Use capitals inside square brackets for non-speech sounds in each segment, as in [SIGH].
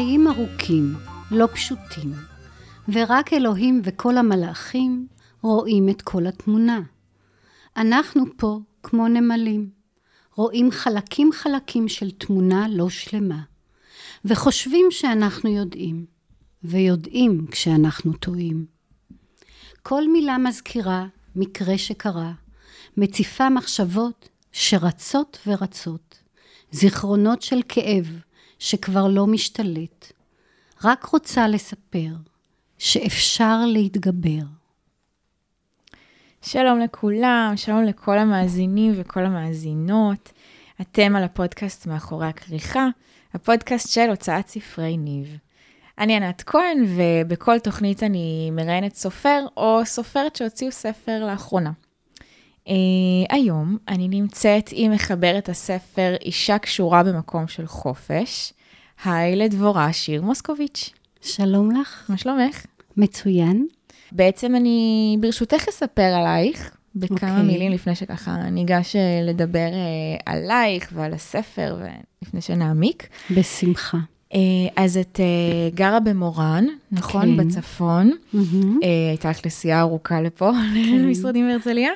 החיים ארוכים, לא פשוטים, ורק אלוהים וכל המלאכים רואים את כל התמונה. אנחנו פה כמו נמלים, רואים חלקים חלקים של תמונה לא שלמה, וחושבים שאנחנו יודעים, ויודעים כשאנחנו טועים. כל מילה מזכירה מקרה שקרה, מציפה מחשבות שרצות ורצות, זיכרונות של כאב שכבר לא משתלט, רק רוצה לספר שאפשר להתגבר. שלום לכולם, שלום לכל המאזינים וכל המאזינות. אתם על הפודקאסט מאחורי הכריכה, הפודקאסט של הוצאת ספרי ניב. אני ענת כהן, ובכל תוכנית אני מראיינת סופר או סופרת שהוציאו ספר לאחרונה. Uh, היום אני נמצאת עם מחברת הספר אישה קשורה במקום של חופש. היי לדבורה שיר מוסקוביץ'. שלום לך. מה שלומך? מצוין. בעצם אני ברשותך אספר עלייך בכמה okay. אוקיי. מילים לפני שככה ניגש אה, לדבר uh, עלייך ועל הספר ולפני שנעמיק. בשמחה. Uh, אז את uh, גרה במורן, נכון? כן. בצפון. Mm-hmm. הייתה לך נסיעה ארוכה לפה, למשרדים בהרצליה.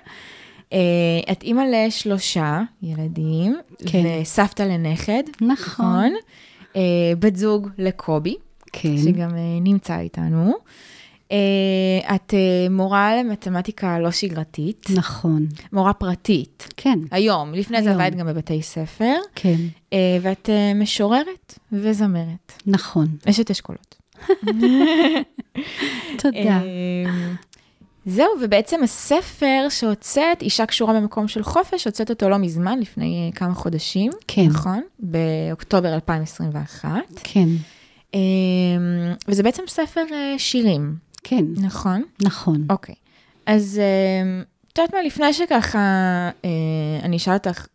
Uh, את אימא לשלושה ילדים, כן. וסבתא לנכד, נכון. Uh, בת זוג לקובי, כן. שגם uh, נמצא איתנו. את מורה למתמטיקה לא שגרתית, נכון. מורה פרטית, כן, היום, לפני זה היום. עבדת גם בבתי ספר, כן, ואת משוררת וזמרת, נכון. אשת אשכולות. [LAUGHS] תודה. זהו, ובעצם הספר שהוצאת, אישה קשורה במקום של חופש, הוצאת אותו לא מזמן, לפני אה, כמה חודשים. כן. נכון? באוקטובר 2021. כן, אמ, וזה בעצם ספר אה, שירים, כן, נכון? נכון. אוקיי. אז אמ, את יודעת מה, לפני שככה אה, אני אשאל אותך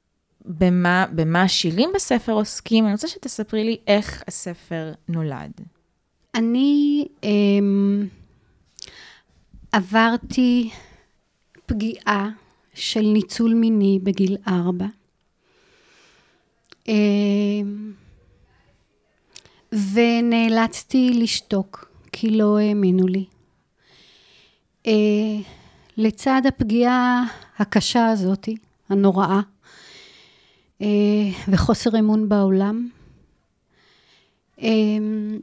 במה, במה השירים בספר עוסקים, אני רוצה שתספרי לי איך הספר נולד. אני אמ, עברתי פגיעה של ניצול מיני בגיל ארבע. אמ, ונאלצתי לשתוק, כי לא האמינו לי. אה, לצד הפגיעה הקשה הזאת, הנוראה, אה, וחוסר אמון בעולם,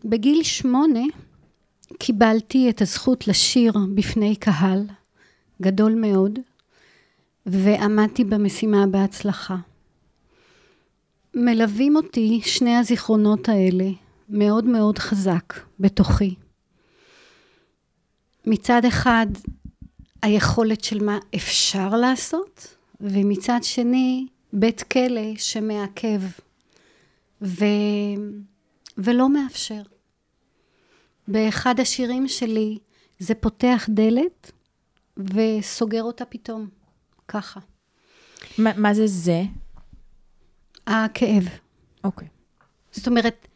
בגיל שמונה קיבלתי את הזכות לשיר בפני קהל גדול מאוד, ועמדתי במשימה בהצלחה. מלווים אותי שני הזיכרונות האלה מאוד מאוד חזק בתוכי. מצד אחד, היכולת של מה אפשר לעשות, ומצד שני, בית כלא שמעכב ו... ולא מאפשר. באחד השירים שלי זה פותח דלת וסוגר אותה פתאום, ככה. מה, מה זה זה? הכאב. אוקיי. זאת אומרת,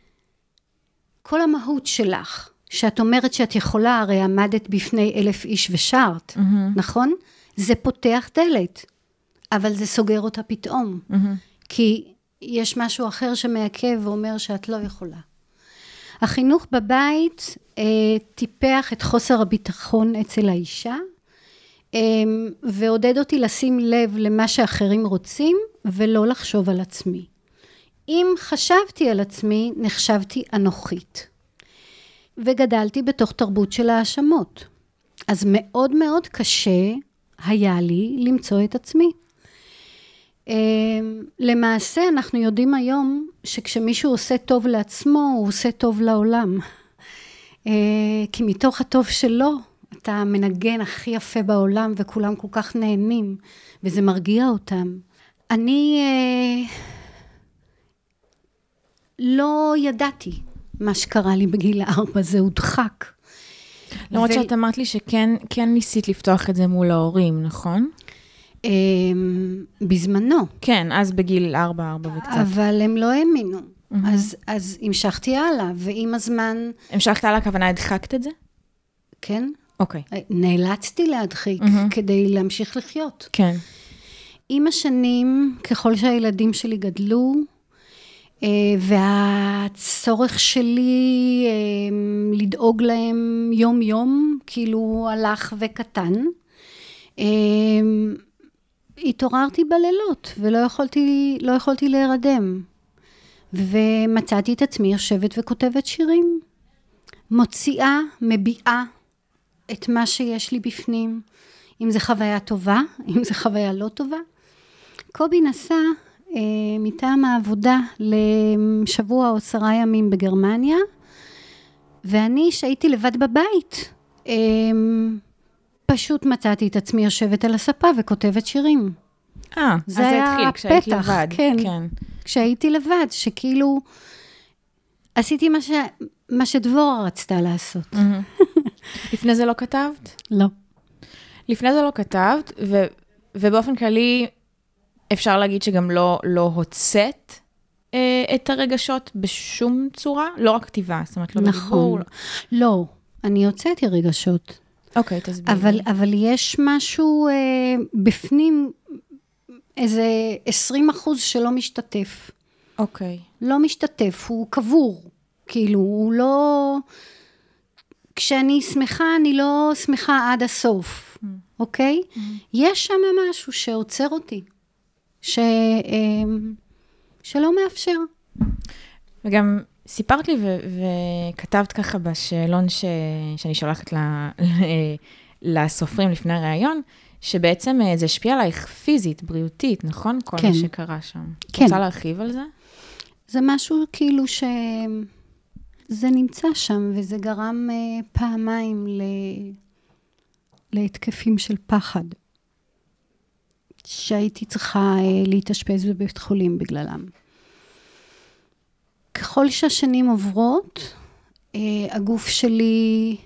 כל המהות שלך, שאת אומרת שאת יכולה, הרי עמדת בפני אלף איש ושרת, מהמם. נכון? זה פותח דלת, אבל זה סוגר אותה פתאום. מהמם. כי יש משהו אחר שמעכב ואומר שאת לא יכולה. החינוך בבית אה, טיפח את חוסר הביטחון אצל האישה, אה, ועודד אותי לשים לב למה שאחרים רוצים, ולא לחשוב על עצמי. אם חשבתי על עצמי, נחשבתי אנוכית. וגדלתי בתוך תרבות של האשמות. אז מאוד מאוד קשה היה לי למצוא את עצמי. אה, למעשה, אנחנו יודעים היום שכשמישהו עושה טוב לעצמו, הוא עושה טוב לעולם. אה, כי מתוך הטוב שלו, אתה מנגן הכי יפה בעולם, וכולם כל כך נהנים, וזה מרגיע אותם. אני אה, לא ידעתי מה שקרה לי בגיל הארבע, זה הודחק. למרות ו- שאת אמרת לי שכן כן ניסית לפתוח את זה מול ההורים, נכון? אה, בזמנו. כן, אז בגיל 4, 4 וקצת. אבל הם לא האמינו. אז, אז המשכתי הלאה, ועם הזמן, המשכת על הכוונה, הדחקת את זה? כן, אוקיי. נאלצתי להדחיק. כדי להמשיך לחיות. כן. עם השנים, ככל שהילדים שלי גדלו, אה, והצורך שלי אה, לדאוג להם יום-יום, כאילו הלך וקטן. התעוררתי בלילות ולא יכולתי, לא יכולתי להירדם. ומצאתי את עצמי יושבת וכותבת שירים. מוציאה, מביעה את מה שיש לי בפנים, אם זו חוויה טובה, [LAUGHS] אם זו חוויה לא טובה. קובי נסע אה, מטעם העבודה לשבוע או עשרה ימים בגרמניה, ואני, שהייתי לבד בבית, אה, פשוט מצאתי את עצמי יושבת על הספה וכותבת שירים. אה, אז זה התחיל כשהיית לבד. כן, כן. כשהייתי לבד, שכאילו עשיתי מה, ש... מה שדבורה רצתה לעשות. Mm-hmm. [LAUGHS] לפני זה לא כתבת? לא. לפני זה לא כתבת, ו... ובאופן כללי, אפשר להגיד שגם לא, לא הוצאת אה, את הרגשות בשום צורה? לא רק כתיבה, זאת אומרת, לא נכון. בדיבור. לא. לא, אני הוצאתי רגשות. אוקיי, okay, תסבירי. אבל, אבל יש משהו אה, בפנים, איזה 20 אחוז שלא משתתף. אוקיי. Okay. לא משתתף, הוא קבור. כאילו, הוא לא... כשאני שמחה, אני לא שמחה עד הסוף, mm. אוקיי? Mm. יש שם משהו שעוצר אותי, ש... אמ, שלא מאפשר. וגם סיפרת לי ו- וכתבת ככה בשאלון ש- שאני שולחת ל- לסופרים לפני הראיון, שבעצם אה, זה השפיע עלייך פיזית, בריאותית, נכון? כל כן. מה שקרה שם. כן. רוצה להרחיב על זה? זה משהו כאילו ש... זה נמצא שם, וזה גרם uh, פעמיים ל... להתקפים של פחד, שהייתי צריכה uh, להתאשפז בבית חולים בגללם. ככל שהשנים עוברות, uh, הגוף שלי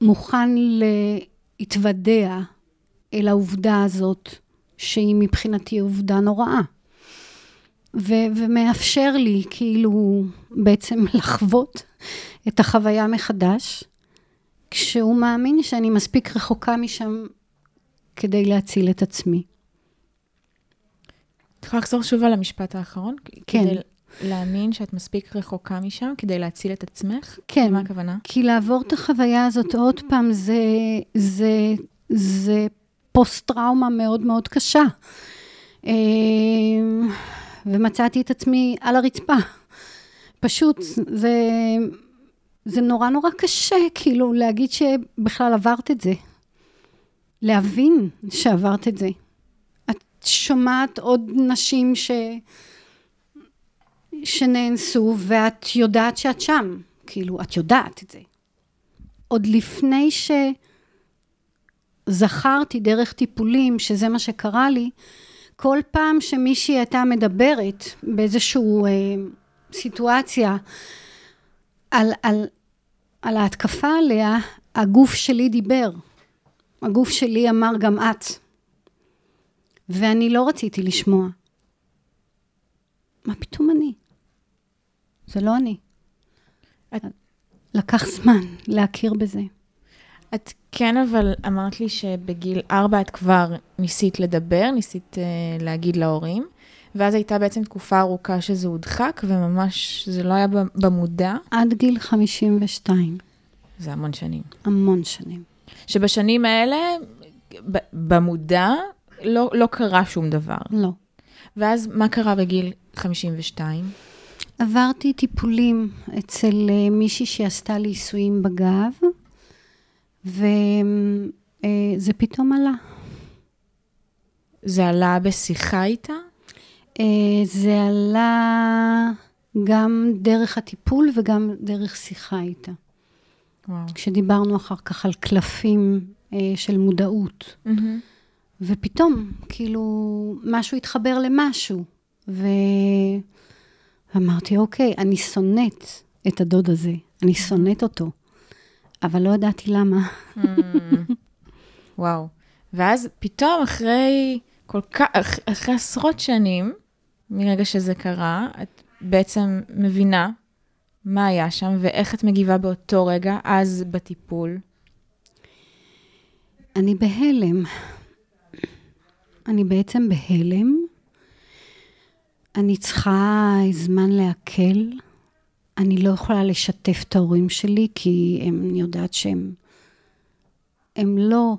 מוכן להתוודע אל העובדה הזאת, שהיא מבחינתי עובדה נוראה. ו- ומאפשר לי כאילו בעצם [LAUGHS] לחוות את החוויה מחדש, כשהוא מאמין שאני מספיק רחוקה משם כדי להציל את עצמי. את יכולה לחזור שוב על המשפט האחרון? כן. כדי להאמין שאת מספיק רחוקה משם כדי להציל את עצמך? כן. מה הכוונה? כי לעבור את החוויה הזאת עוד פעם זה, זה, זה פוסט-טראומה מאוד מאוד קשה. אמ, ומצאתי את עצמי על הרצפה. פשוט, זה, זה נורא נורא קשה, כאילו, להגיד שבכלל עברת את זה. להבין שעברת את זה. שומעת עוד נשים ש... שנאנסו, ואת יודעת שאת שם. כאילו, את יודעת את זה. עוד לפני שזכרתי דרך טיפולים, שזה מה שקרה לי, כל פעם שמישהי הייתה מדברת באיזושהי אה, סיטואציה על, על, על ההתקפה עליה, הגוף שלי דיבר. הגוף שלי אמר גם את. ואני לא רציתי לשמוע. מה פתאום אני? זה לא אני. את... לקח זמן להכיר בזה. את כן, אבל אמרת לי שבגיל ארבע את כבר ניסית לדבר, ניסית uh, להגיד להורים, ואז הייתה בעצם תקופה ארוכה שזה הודחק, וממש זה לא היה במודע. עד גיל 52. זה המון שנים. המון שנים. שבשנים האלה, במודע, לא, לא קרה שום דבר. לא. ואז מה קרה בגיל 52? עברתי טיפולים אצל אה, מישהי שעשתה לי עיסויים בגב. וזה פתאום עלה. זה עלה בשיחה איתה? אה, זה עלה גם דרך הטיפול וגם דרך שיחה איתה. וואו. כשדיברנו אחר כך על קלפים אה, של מודעות. Mm-hmm. ופתאום, כאילו, משהו התחבר למשהו. ואמרתי, אוקיי, אני שונאת את הדוד הזה, אני שונאת אותו. אבל לא ידעתי למה. Mm. וואו. ואז פתאום אחרי כל כך, אחרי עשרות שנים, מרגע שזה קרה, את בעצם מבינה מה היה שם ואיך את מגיבה באותו רגע, אז בטיפול. אני בהלם. אני בעצם בהלם, אני צריכה זמן לעכל. אני לא יכולה לשתף את ההורים שלי, כי הם, אני יודעת שהם... הם לא,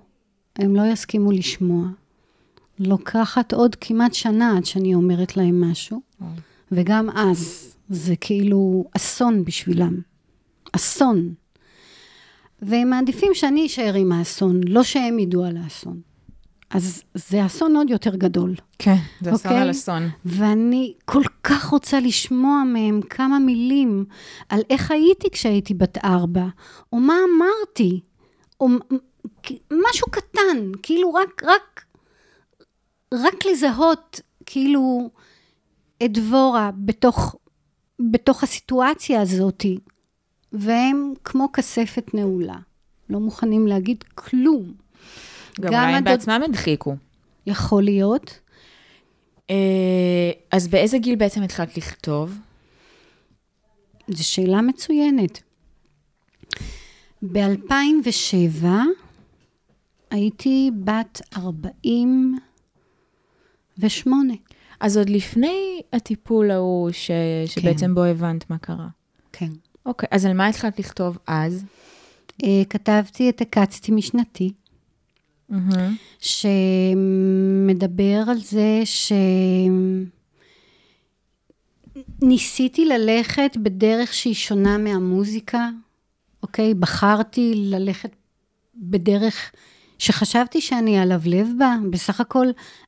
הם לא יסכימו לשמוע. לוקחת עוד כמעט שנה עד שאני אומרת להם משהו, וגם אז זה כאילו אסון בשבילם. אסון. והם מעדיפים שאני אשאר עם האסון, לא שהם ידעו על האסון. אז זה אסון עוד יותר גדול. כן, זה אסון אוקיי? על אסון. ואני כל כך רוצה לשמוע מהם כמה מילים על איך הייתי כשהייתי בת ארבע, או מה אמרתי, או משהו קטן, כאילו רק, רק, רק לזהות, כאילו, את דבורה בתוך, בתוך הסיטואציה הזאתי, והם כמו כספת נעולה, לא מוכנים להגיד כלום. גם אולי הם בעצמם הדחיקו. יכול להיות. אה, אז באיזה גיל בעצם התחלת לכתוב? זו שאלה מצוינת. ב-2007 הייתי בת 48. אז עוד לפני הטיפול ההוא, ש... שבעצם בו הבנת מה קרה. כן. אוקיי, אז על מה התחלת לכתוב אז? אה, כתבתי את הקצתי משנתי, מהמם. שמדבר על זה שניסיתי ללכת בדרך שהיא שונה מהמוזיקה, אוקיי? בחרתי ללכת בדרך שחשבתי שאני הלבלב בה. בסך הכל,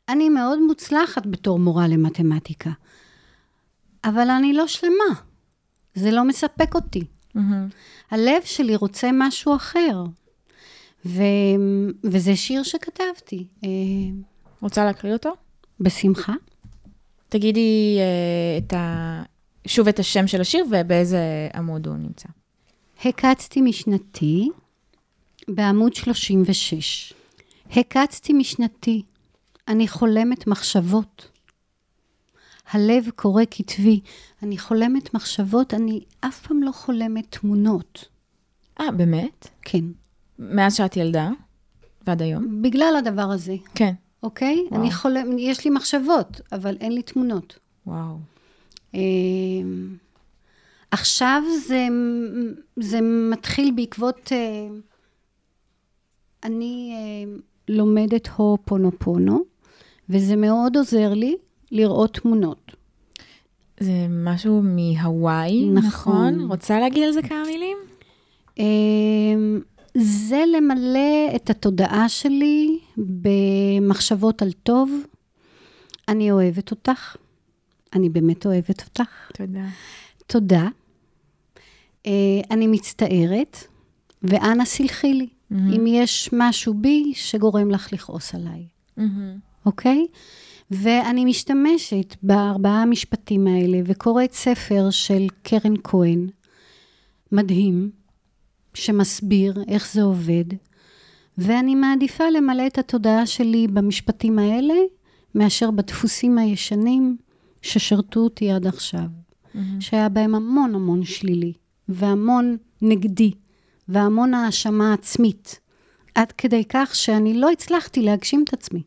אני מאוד מוצלחת בתור מורה למתמטיקה. אבל אני לא שלמה. זה לא מספק אותי. מהמם. הלב שלי רוצה משהו אחר. ו... וזה שיר שכתבתי, אה, רוצה להקריא אותו? בשמחה. תגידי אה, את ה... שוב את השם של השיר ובאיזה עמוד הוא נמצא. הקצתי משנתי בעמוד 36. הקצתי משנתי, אני חולמת מחשבות. הלב קורא כתבי, אני חולמת מחשבות, אני אף פעם לא חולמת תמונות. אה, באמת? כן, מאז שאת ילדה ועד היום? בגלל הדבר הזה, כן. אוקיי? וואו. אני חולמת, יש לי מחשבות, אבל אין לי תמונות. וואו. אמ, עכשיו זה, זה מתחיל בעקבות, אה, אני אה, לומדת הופונופונו, וזה מאוד עוזר לי לראות תמונות. זה משהו מהוואי, נכון. נכון? רוצה להגיד על זה כמה מילים? זה למלא את התודעה שלי במחשבות על טוב. אני אוהבת אותך, אני באמת אוהבת אותך. תודה. תודה. אה, אני מצטערת, ואנא סלחי לי, אם יש משהו בי שגורם לך לכעוס עליי. אוקיי? ואני משתמשת בארבעה המשפטים האלה, וקוראת ספר של קרן כהן, מדהים, שמסביר איך זה עובד, ואני מעדיפה למלא את התודעה שלי במשפטים האלה, מאשר בדפוסים הישנים ששרתו אותי עד עכשיו. שהיה בהם המון המון שלילי, והמון נגדי, והמון האשמה עצמית, עד כדי כך שאני לא הצלחתי להגשים את עצמי.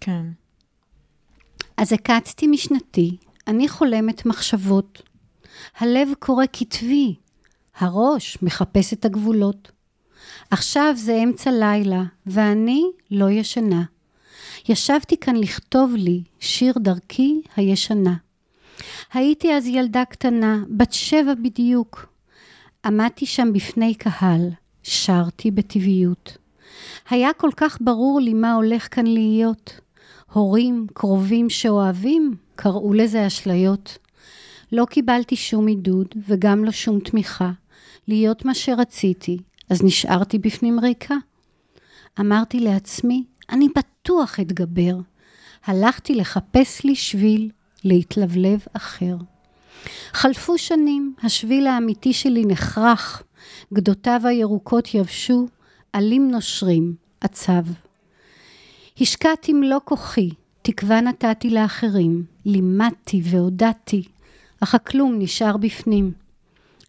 כן. אז הקצתי משנתי, אני חולמת מחשבות. הלב קורא כתבי, הראש מחפש את הגבולות. עכשיו זה אמצע לילה, ואני לא ישנה. ישבתי כאן לכתוב לי שיר דרכי הישנה. הייתי אז ילדה קטנה, בת שבע בדיוק. עמדתי שם בפני קהל, שרתי בטבעיות. היה כל כך ברור לי מה הולך כאן להיות. הורים, קרובים שאוהבים, קראו לזה אשליות. לא קיבלתי שום עידוד וגם לא שום תמיכה. להיות מה שרציתי, אז נשארתי בפנים ריקה. אמרתי לעצמי, אני בטוח אתגבר. הלכתי לחפש לי שביל להתלבלב אחר. חלפו שנים, השביל האמיתי שלי נחרך, גדותיו הירוקות יבשו, עלים נושרים, עצב. השקעתי מלוא כוחי, תקווה נתתי לאחרים, לימדתי והודעתי, אך הכלום נשאר בפנים.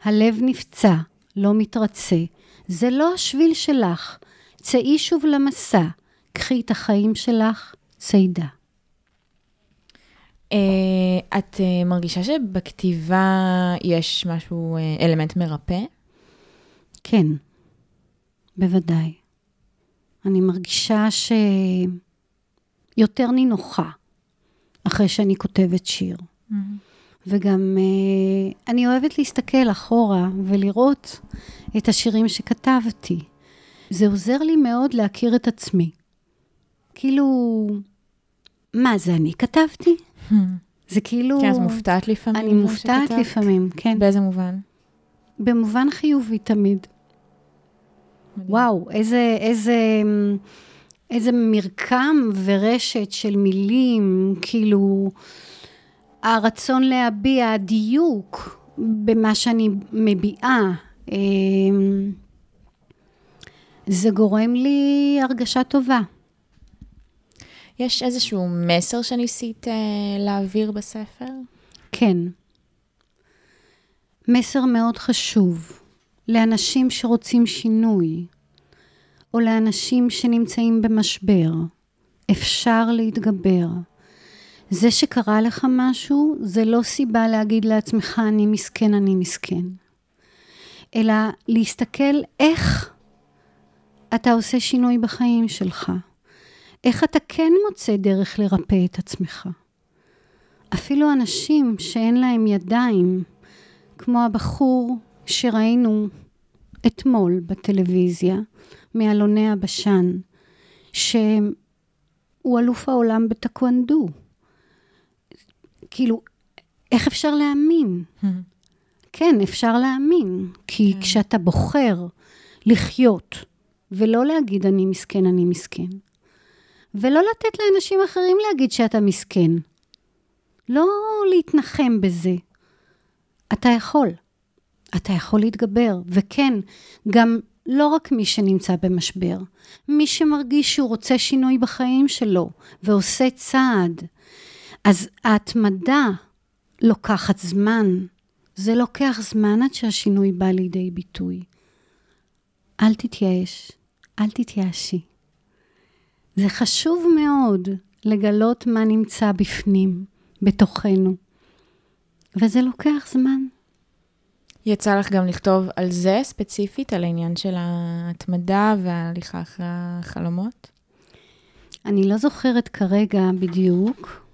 הלב נפצע, לא מתרצה, זה לא השביל שלך, צאי שוב למסע, קחי את החיים שלך, צידה. Uh, אה, את אה, מרגישה שבכתיבה יש משהו, אה, אלמנט מרפא? כן, בוודאי. אני מרגישה שיותר נינוחה אחרי שאני כותבת שיר. וגם אה, אני אוהבת להסתכל אחורה ולראות את השירים שכתבתי. זה עוזר לי מאוד להכיר את עצמי. כאילו, מה, זה אני כתבתי? זה כאילו... כן, את מופתעת לפעמים? אני מופתעת שכתבת? לפעמים, כן. באיזה מובן? במובן חיובי תמיד. מדהים. וואו, איזה, איזה, איזה מרקם ורשת של מילים, כאילו, הרצון להביע, הדיוק במה שאני מביעה. אמ, זה גורם לי הרגשה טובה. יש איזשהו מסר שניסית אה, להעביר בספר? כן. מסר מאוד חשוב לאנשים שרוצים שינוי, או לאנשים שנמצאים במשבר. אפשר להתגבר. זה שקרה לך משהו, זה לא סיבה להגיד לעצמך, אני מסכן, אני מסכן. אלא להסתכל איך אתה עושה שינוי בחיים שלך. איך אתה כן מוצא דרך לרפא את עצמך. אפילו אנשים שאין להם ידיים, כמו הבחור שראינו אתמול בטלוויזיה, מאלוני הבשן, שהוא אלוף העולם בטקוונדו. כאילו, איך אפשר להאמין? כן, אפשר להאמין, כי כן. כשאתה בוחר לחיות ולא להגיד אני מסכן, אני מסכן, ולא לתת לאנשים אחרים להגיד שאתה מסכן, לא להתנחם בזה, אתה יכול. אתה יכול להתגבר, וכן, גם לא רק מי שנמצא במשבר, מי שמרגיש שהוא רוצה שינוי בחיים שלו ועושה צעד, אז ההתמדה לוקחת זמן. זה לוקח זמן עד שהשינוי בא לידי ביטוי. אל תתייאש, אל תתייאשי. זה חשוב מאוד לגלות מה נמצא בפנים, בתוכנו, וזה לוקח זמן. יצא לך גם לכתוב על זה ספציפית, על העניין של ההתמדה וההליכה אחרי החלומות? אני לא זוכרת כרגע בדיוק.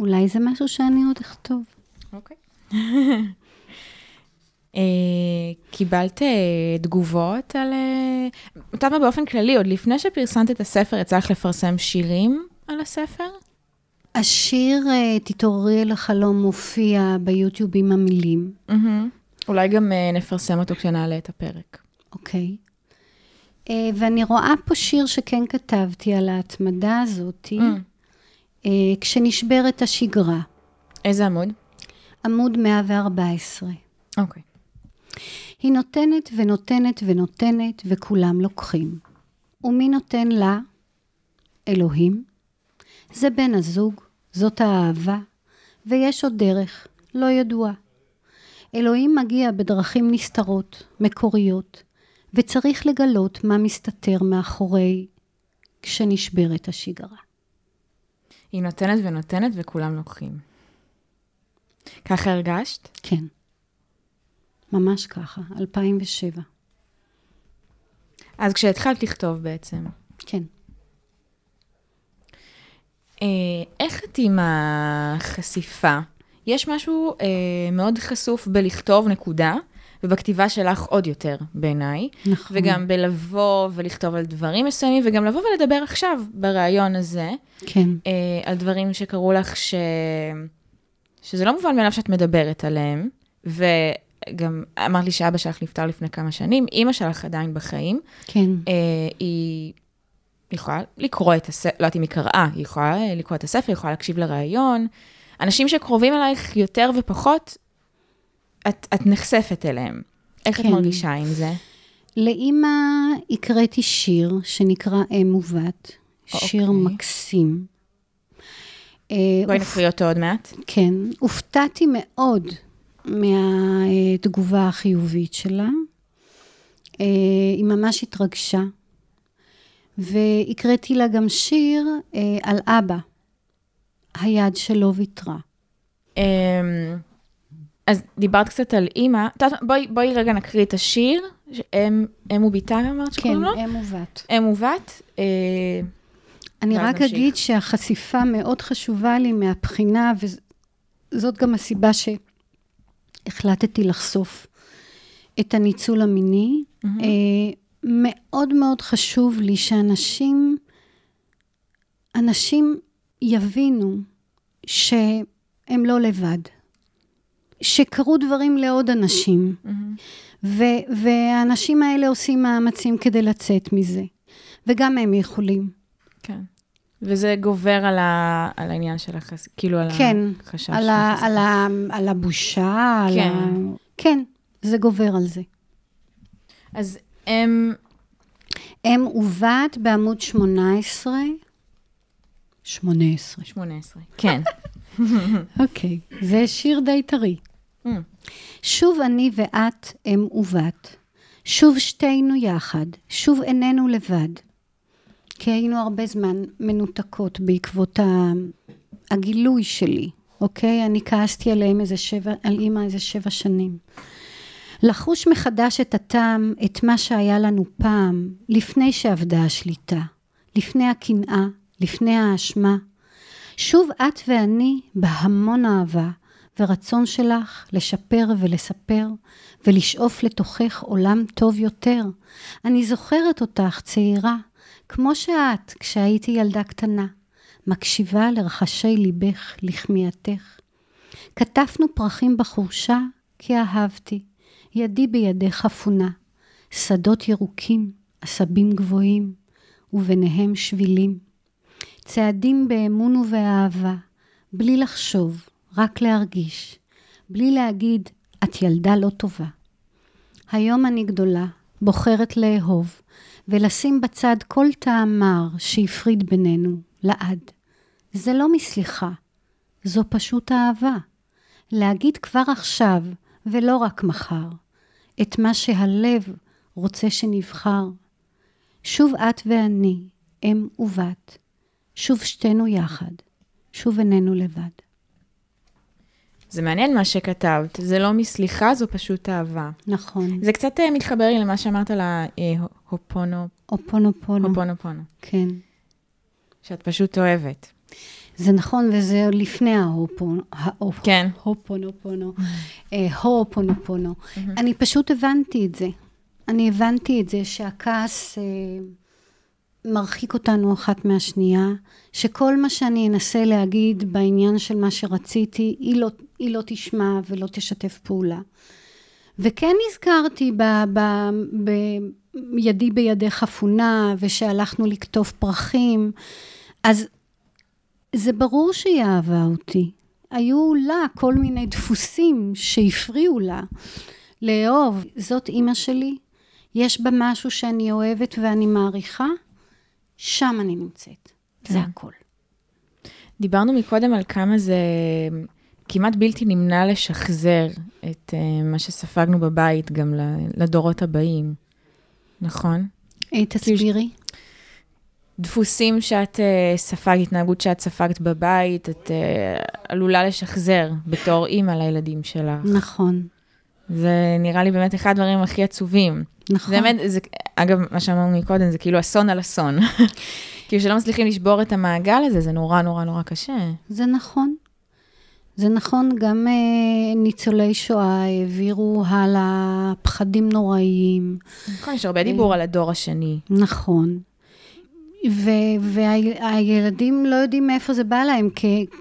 אולי זה משהו שאני עוד אכתוב. אוקיי. [LAUGHS] אה, קיבלת אה, תגובות על... אה, את יודעת מה, באופן כללי, עוד לפני שפרסמת את הספר, יצא לך לפרסם שירים על הספר? השיר "תתעוררי אל החלום" מופיע ביוטיוב עם המילים, אולי גם נפרסם אותו כשנעלה את הפרק. אוקיי? ואני רואה פה שיר שכן כתבתי על ההתמדה הזאתי, אה, כשנשברת השגרה, איזה עמוד? עמוד 114. אוקיי. היא נותנת ונותנת ונותנת, וכולם לוקחים. ומי נותן לה? אלוהים. זה בן הזוג, זאת האהבה, ויש עוד דרך, לא ידועה. אלוהים מגיע בדרכים נסתרות, מקוריות, וצריך לגלות מה מסתתר מאחורי כשנשברת השגרה. היא נותנת ונותנת וכולם לוקחים. ככה הרגשת? כן. ממש ככה, 2007. אז כשהתחלת לכתוב בעצם, כן. אה, איך את עם החשיפה? יש משהו אה, מאוד חשוף בלכתוב נקודה, ובכתיבה שלך עוד יותר בעיניי, נכון. וגם בלבוא ולכתוב על דברים מסוימים, וגם לבוא ולדבר עכשיו, בריאיון הזה, כן. אה, על דברים שקרו לך, ש... שזה לא מובן מאליו שאת מדברת עליהם, וגם אמרת לי שאבא שלך נפטר לפני כמה שנים, אימא שלך עדיין בחיים, כן. אה, היא יכולה לקרוא את הספר, לא יודעת אם היא קראה, היא יכולה לקרוא את הספר, היא יכולה להקשיב לראיון. אנשים שקרובים אלייך יותר ופחות, את, את נחשפת אליהם. איך את כן. מרגישה עם זה? לאימא הקראתי שיר שנקרא אם ובת, שיר אוקיי. מקסים. אה, בואי אופ- נקריא אותו עוד מעט. כן, הופתעתי מאוד מהתגובה החיובית שלה. אה, היא ממש התרגשה. והקראתי לה גם שיר אה, על אבא, היד שלו ויתרה. אז דיברת קצת על אימא. בואי, בואי רגע נקריא את השיר. אם, וביתה אמרת כן, שקוראים לו? אם ובת. אם ובת. אה, אני רק נמשיך. אגיד שהחשיפה מאוד חשובה לי מהבחינה, וזאת גם הסיבה שהחלטתי לחשוף את הניצול המיני. מהמם. אה, מאוד מאוד חשוב לי שאנשים, אנשים יבינו שהם לא לבד, שקרו דברים לעוד אנשים. ו- והאנשים האלה עושים מאמצים כדי לצאת מזה, וגם הם יכולים. כן. וזה גובר על, ה, על העניין של החס... כאילו על כן, החשש. על, של ה-. על, ה- על הבושה, על כן. ה... כן, זה גובר על זה. אז הם... אם ובת בעמוד 18. 18. 18. כן. [LAUGHS] אוקיי, זה שיר די טרי. Mm. שוב אני ואת אם ובת, שוב שתינו יחד, שוב איננו לבד. כי היינו הרבה זמן מנותקות בעקבות. הגילוי שלי, אוקיי? אני כעסתי עליהם איזה שבע, על אימא איזה שבע שנים. לחוש מחדש את הטעם, את מה שהיה לנו פעם, לפני שאבדה השליטה, לפני הקנאה, לפני האשמה. שוב את ואני בהמון אהבה, ורצון שלך לשפר ולספר, ולשאוף לתוכך עולם טוב יותר. אני זוכרת אותך צעירה, כמו שאת כשהייתי ילדה קטנה, מקשיבה לרחשי ליבך, לכמיהתך. כתפנו פרחים בחורשה, כי אהבתי, ידי בידך אפונה, שדות ירוקים, עשבים גבוהים, וביניהם שבילים. צעדים באמון ובאהבה, בלי לחשוב, רק להרגיש, בלי להגיד, את ילדה לא טובה. היום אני גדולה, בוחרת לאהוב, ולשים בצד כל טעם מר שהפריד בינינו, לעד. זה לא מסליחה, זו פשוט אהבה. להגיד כבר עכשיו, ולא רק מחר, את מה שהלב רוצה שנבחר. שוב את ואני, אם ובת, שוב שתינו יחד, שוב איננו לבד. זה מעניין מה שכתבת. זה לא מסליחה, זו פשוט אהבה. נכון. זה קצת אה, מתחבר לי למה שאמרת על ההופונו, אופונופונו, הופונופונו, כן. שאת פשוט אוהבת. זה נכון, וזה לפני ההופונו. ההופ- כן. הופונופונו. אה, הופונופונו. אני פשוט הבנתי את זה. אני הבנתי את זה שהכעס אה, מרחיק אותנו אחת מהשנייה, שכל מה שאני אנסה להגיד בעניין של מה שרציתי, היא לא, היא לא תשמע ולא תשתף פעולה. וכן נזכרתי ב, ב, ב, ידי בידך אפונה, ושהלכנו לקטוף פרחים, אז זה ברור שהיא אהבה אותי. היו לה כל מיני דפוסים שהפריעו לה לאהוב. זאת אימא שלי, יש בה משהו שאני אוהבת ואני מעריכה, שם אני נמצאת. זה כן. הכל. דיברנו מקודם על כמה זה כמעט בלתי נמנע לשחזר את uh, מה שספגנו בבית גם לדורות הבאים, נכון? אה, תסבירי. דפוסים שאת uh, ספגת, התנהגות שאת ספגת בבית, את uh, עלולה לשחזר בתור אימא לילדים שלך. נכון, זה נראה לי באמת אחד הדברים הכי עצובים. נכון. זה באמת, זה, אגב, מה שאמרנו מקודם, זה כאילו אסון על אסון. [LAUGHS] כאילו שלא מצליחים לשבור את המעגל הזה, זה נורא נורא נורא קשה. זה נכון. זה נכון, גם אה, ניצולי שואה העבירו הלאה פחדים נוראיים. נכון, יש הרבה דיבור על הדור השני. נכון. והילדים לא יודעים מאיפה זה בא להם.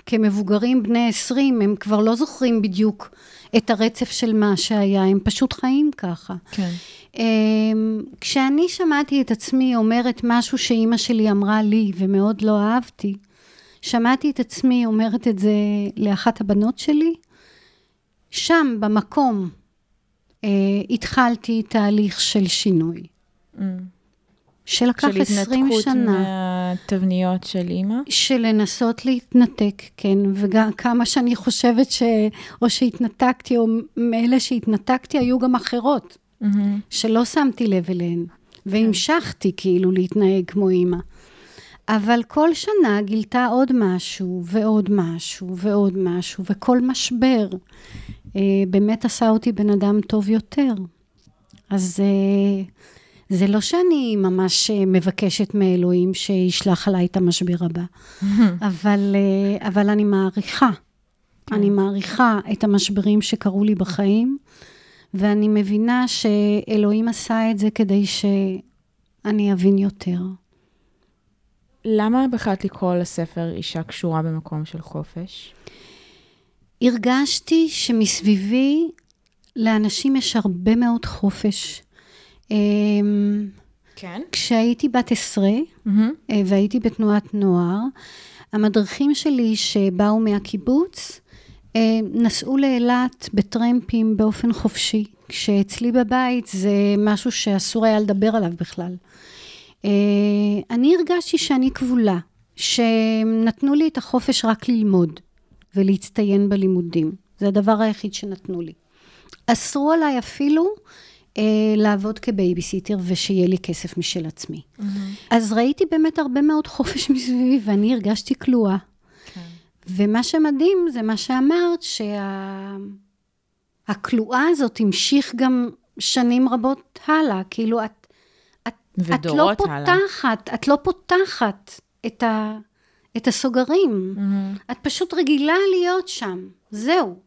כמבוגרים בני 20, הם כבר לא זוכרים בדיוק את הרצף של מה שהיה, הם פשוט חיים ככה. כן. אמ, כשאני שמעתי את עצמי אומרת משהו שאימא שלי אמרה לי ומאוד לא אהבתי, שמעתי את עצמי אומרת את זה לאחת הבנות שלי, שם, במקום, אה, התחלתי תהליך של שינוי, Mm. שלקח של 20 התנתקות שנה. מהתבניות של אימא. של לנסות להתנתק, כן, וגם כמה שאני חושבת ש... או שהתנתקתי, או מאלה שהתנתקתי, היו גם אחרות, מהמם. שלא שמתי לב אליהן, והמשכתי כאילו להתנהג כמו אימא. אבל כל שנה גילתה עוד משהו, ועוד משהו, ועוד משהו, וכל משבר אה, באמת עשה אותי בן אדם טוב יותר. אז אה, זה לא שאני ממש אה, מבקשת מאלוהים שישלח עליי את המשבר הבא, [LAUGHS] אבל, אה, אבל אני מעריכה. כן. אני מעריכה את המשברים שקרו לי בחיים, ואני מבינה שאלוהים עשה את זה כדי שאני אבין יותר. למה בחרת לקרוא לספר אישה קשורה במקום של חופש? הרגשתי שמסביבי לאנשים יש הרבה מאוד חופש. אמ, כן. כשהייתי בת עשרה אה, והייתי בתנועת נוער, המדריכים שלי שבאו מהקיבוץ אה, נסעו לאילת בטרמפים באופן חופשי, כשאצלי בבית זה משהו שאסור היה לדבר עליו בכלל. אה, אני הרגשתי שאני כבולה, שנתנו לי את החופש רק ללמוד ולהצטיין בלימודים. זה הדבר היחיד שנתנו לי. אסרו עליי אפילו אה, לעבוד כבייביסיטר ושיהיה לי כסף משל עצמי. אז ראיתי באמת הרבה מאוד חופש [LAUGHS] מסביבי, ואני הרגשתי כלואה. כן. ומה שמדהים זה מה שאמרת, שהכלואה הזאת המשיך גם שנים רבות הלאה. כאילו, את, את, את לא ודורות הלאה. פותחת, את לא פותחת את, ה, את הסוגרים. את פשוט רגילה להיות שם, זהו.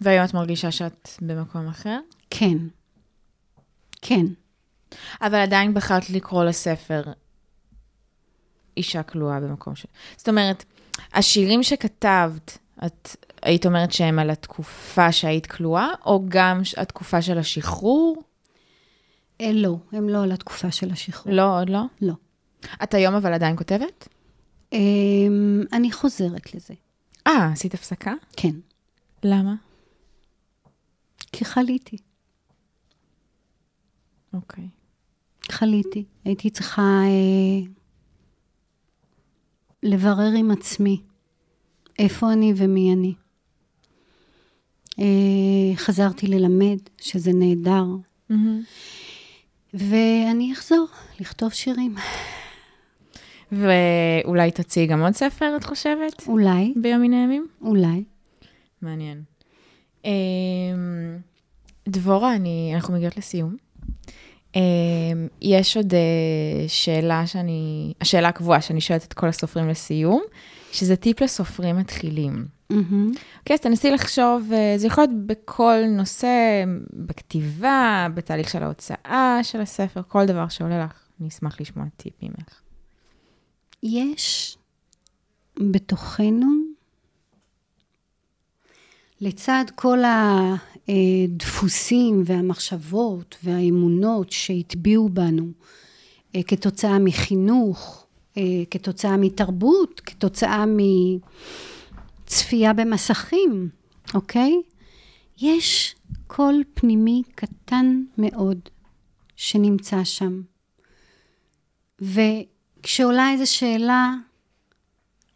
והיום את מרגישה שאת במקום אחר? כן. כן. אבל עדיין בחרת לקרוא לספר אישה כלואה במקום ש... זאת אומרת, השירים שכתבת, את היית אומרת שהם על התקופה שהיית כלואה, או גם התקופה של השחרור? אה, לא, הם לא על התקופה של השחרור. לא, עוד לא? לא. את היום אבל עדיין כותבת? אמ, אני חוזרת לזה. אה, עשית הפסקה? כן. למה? כי חליתי. אוקיי. חליתי. הייתי צריכה אה, לברר עם עצמי איפה אני ומי אני. אה, חזרתי ללמד, שזה נהדר, ואני אחזור לכתוב שירים. ואולי תוציאי גם עוד ספר, את חושבת? אולי, ביום מן הימים? אולי. מעניין. אמ, דבורה, אני, אנחנו מגיעות לסיום. אמ, יש עוד אה, שאלה שאני, השאלה הקבועה שאני שואלת את כל הסופרים לסיום, שזה טיפ לסופרים מתחילים. מהמם. אוקיי, אז תנסי לחשוב, אה, זה יכול להיות בכל נושא, בכתיבה, בתהליך של ההוצאה של הספר, כל דבר שעולה לך, אני אשמח לשמוע טיפ ממך. יש בתוכנו, לצד כל הדפוסים והמחשבות והאמונות שהטביעו בנו אה, כתוצאה מחינוך, אה, כתוצאה מתרבות, כתוצאה מצפייה במסכים, אוקיי? יש קול פנימי קטן מאוד שנמצא שם. וכשעולה איזו שאלה,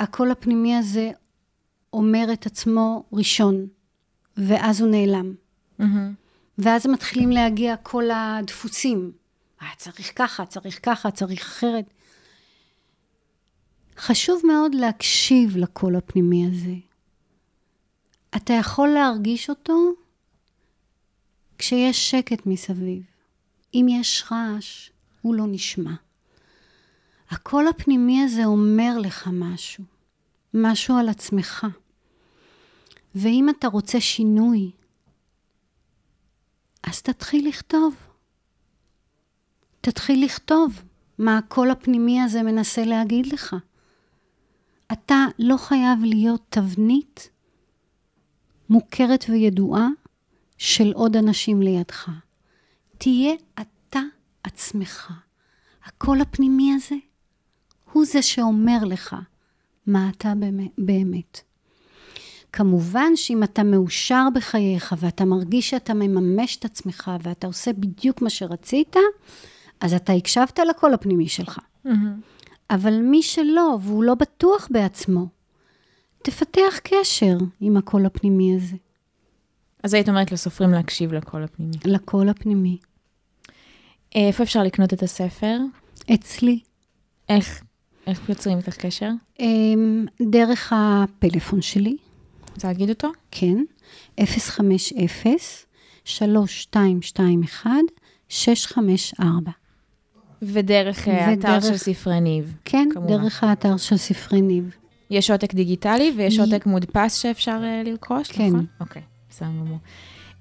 הקול הפנימי הזה אומר את עצמו ראשון, ואז הוא נעלם. ואז מתחילים להגיע כל הדפוסים. אה, צריך ככה, צריך ככה, צריך אחרת. חשוב מאוד להקשיב לקול הפנימי הזה. אתה יכול להרגיש אותו כשיש שקט מסביב. אם יש רעש, הוא לא נשמע. הקול הפנימי הזה אומר לך משהו, משהו על עצמך. ואם אתה רוצה שינוי, אז תתחיל לכתוב. תתחיל לכתוב מה הקול הפנימי הזה מנסה להגיד לך. אתה לא חייב להיות תבנית מוכרת וידועה של עוד אנשים לידך. תהיה אתה עצמך. הקול הפנימי הזה הוא זה שאומר לך מה אתה באמת. כמובן שאם אתה מאושר בחייך ואתה מרגיש שאתה מממש את עצמך ואתה עושה בדיוק מה שרצית, אז אתה הקשבת לקול הפנימי שלך. אבל מי שלא, והוא לא בטוח בעצמו, תפתח קשר עם הקול הפנימי הזה, אז היית אומרת לסופרים להקשיב לקול הפנימי. לקול הפנימי. איפה אפשר לקנות את הספר? אצלי, איך, איך יוצרים איתך קשר? אמ, דרך הפלאפון שלי, רוצה להגיד אותו? כן, 050-3221-654. ודרך אה, האתר ודרך- של ספרי ניב. כן, כמובן. דרך האתר של ספרי ניב. יש עותק דיגיטלי ויש י- עותק מודפס שאפשר אה, לרכוש, כן. נכון? אוקיי, בסדר גמור.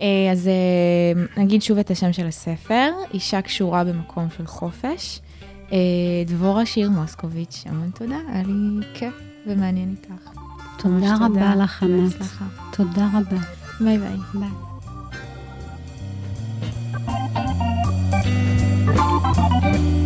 אה, אז אה, נגיד שוב את השם של הספר, אישה קשורה במקום של חופש. אה, דבורה שיר מוסקוביץ', המון תודה, היה לי כיף ומעניין איתך. תודה רבה לך, ענת. תודה רבה. ביי ביי. ביי. Thank you.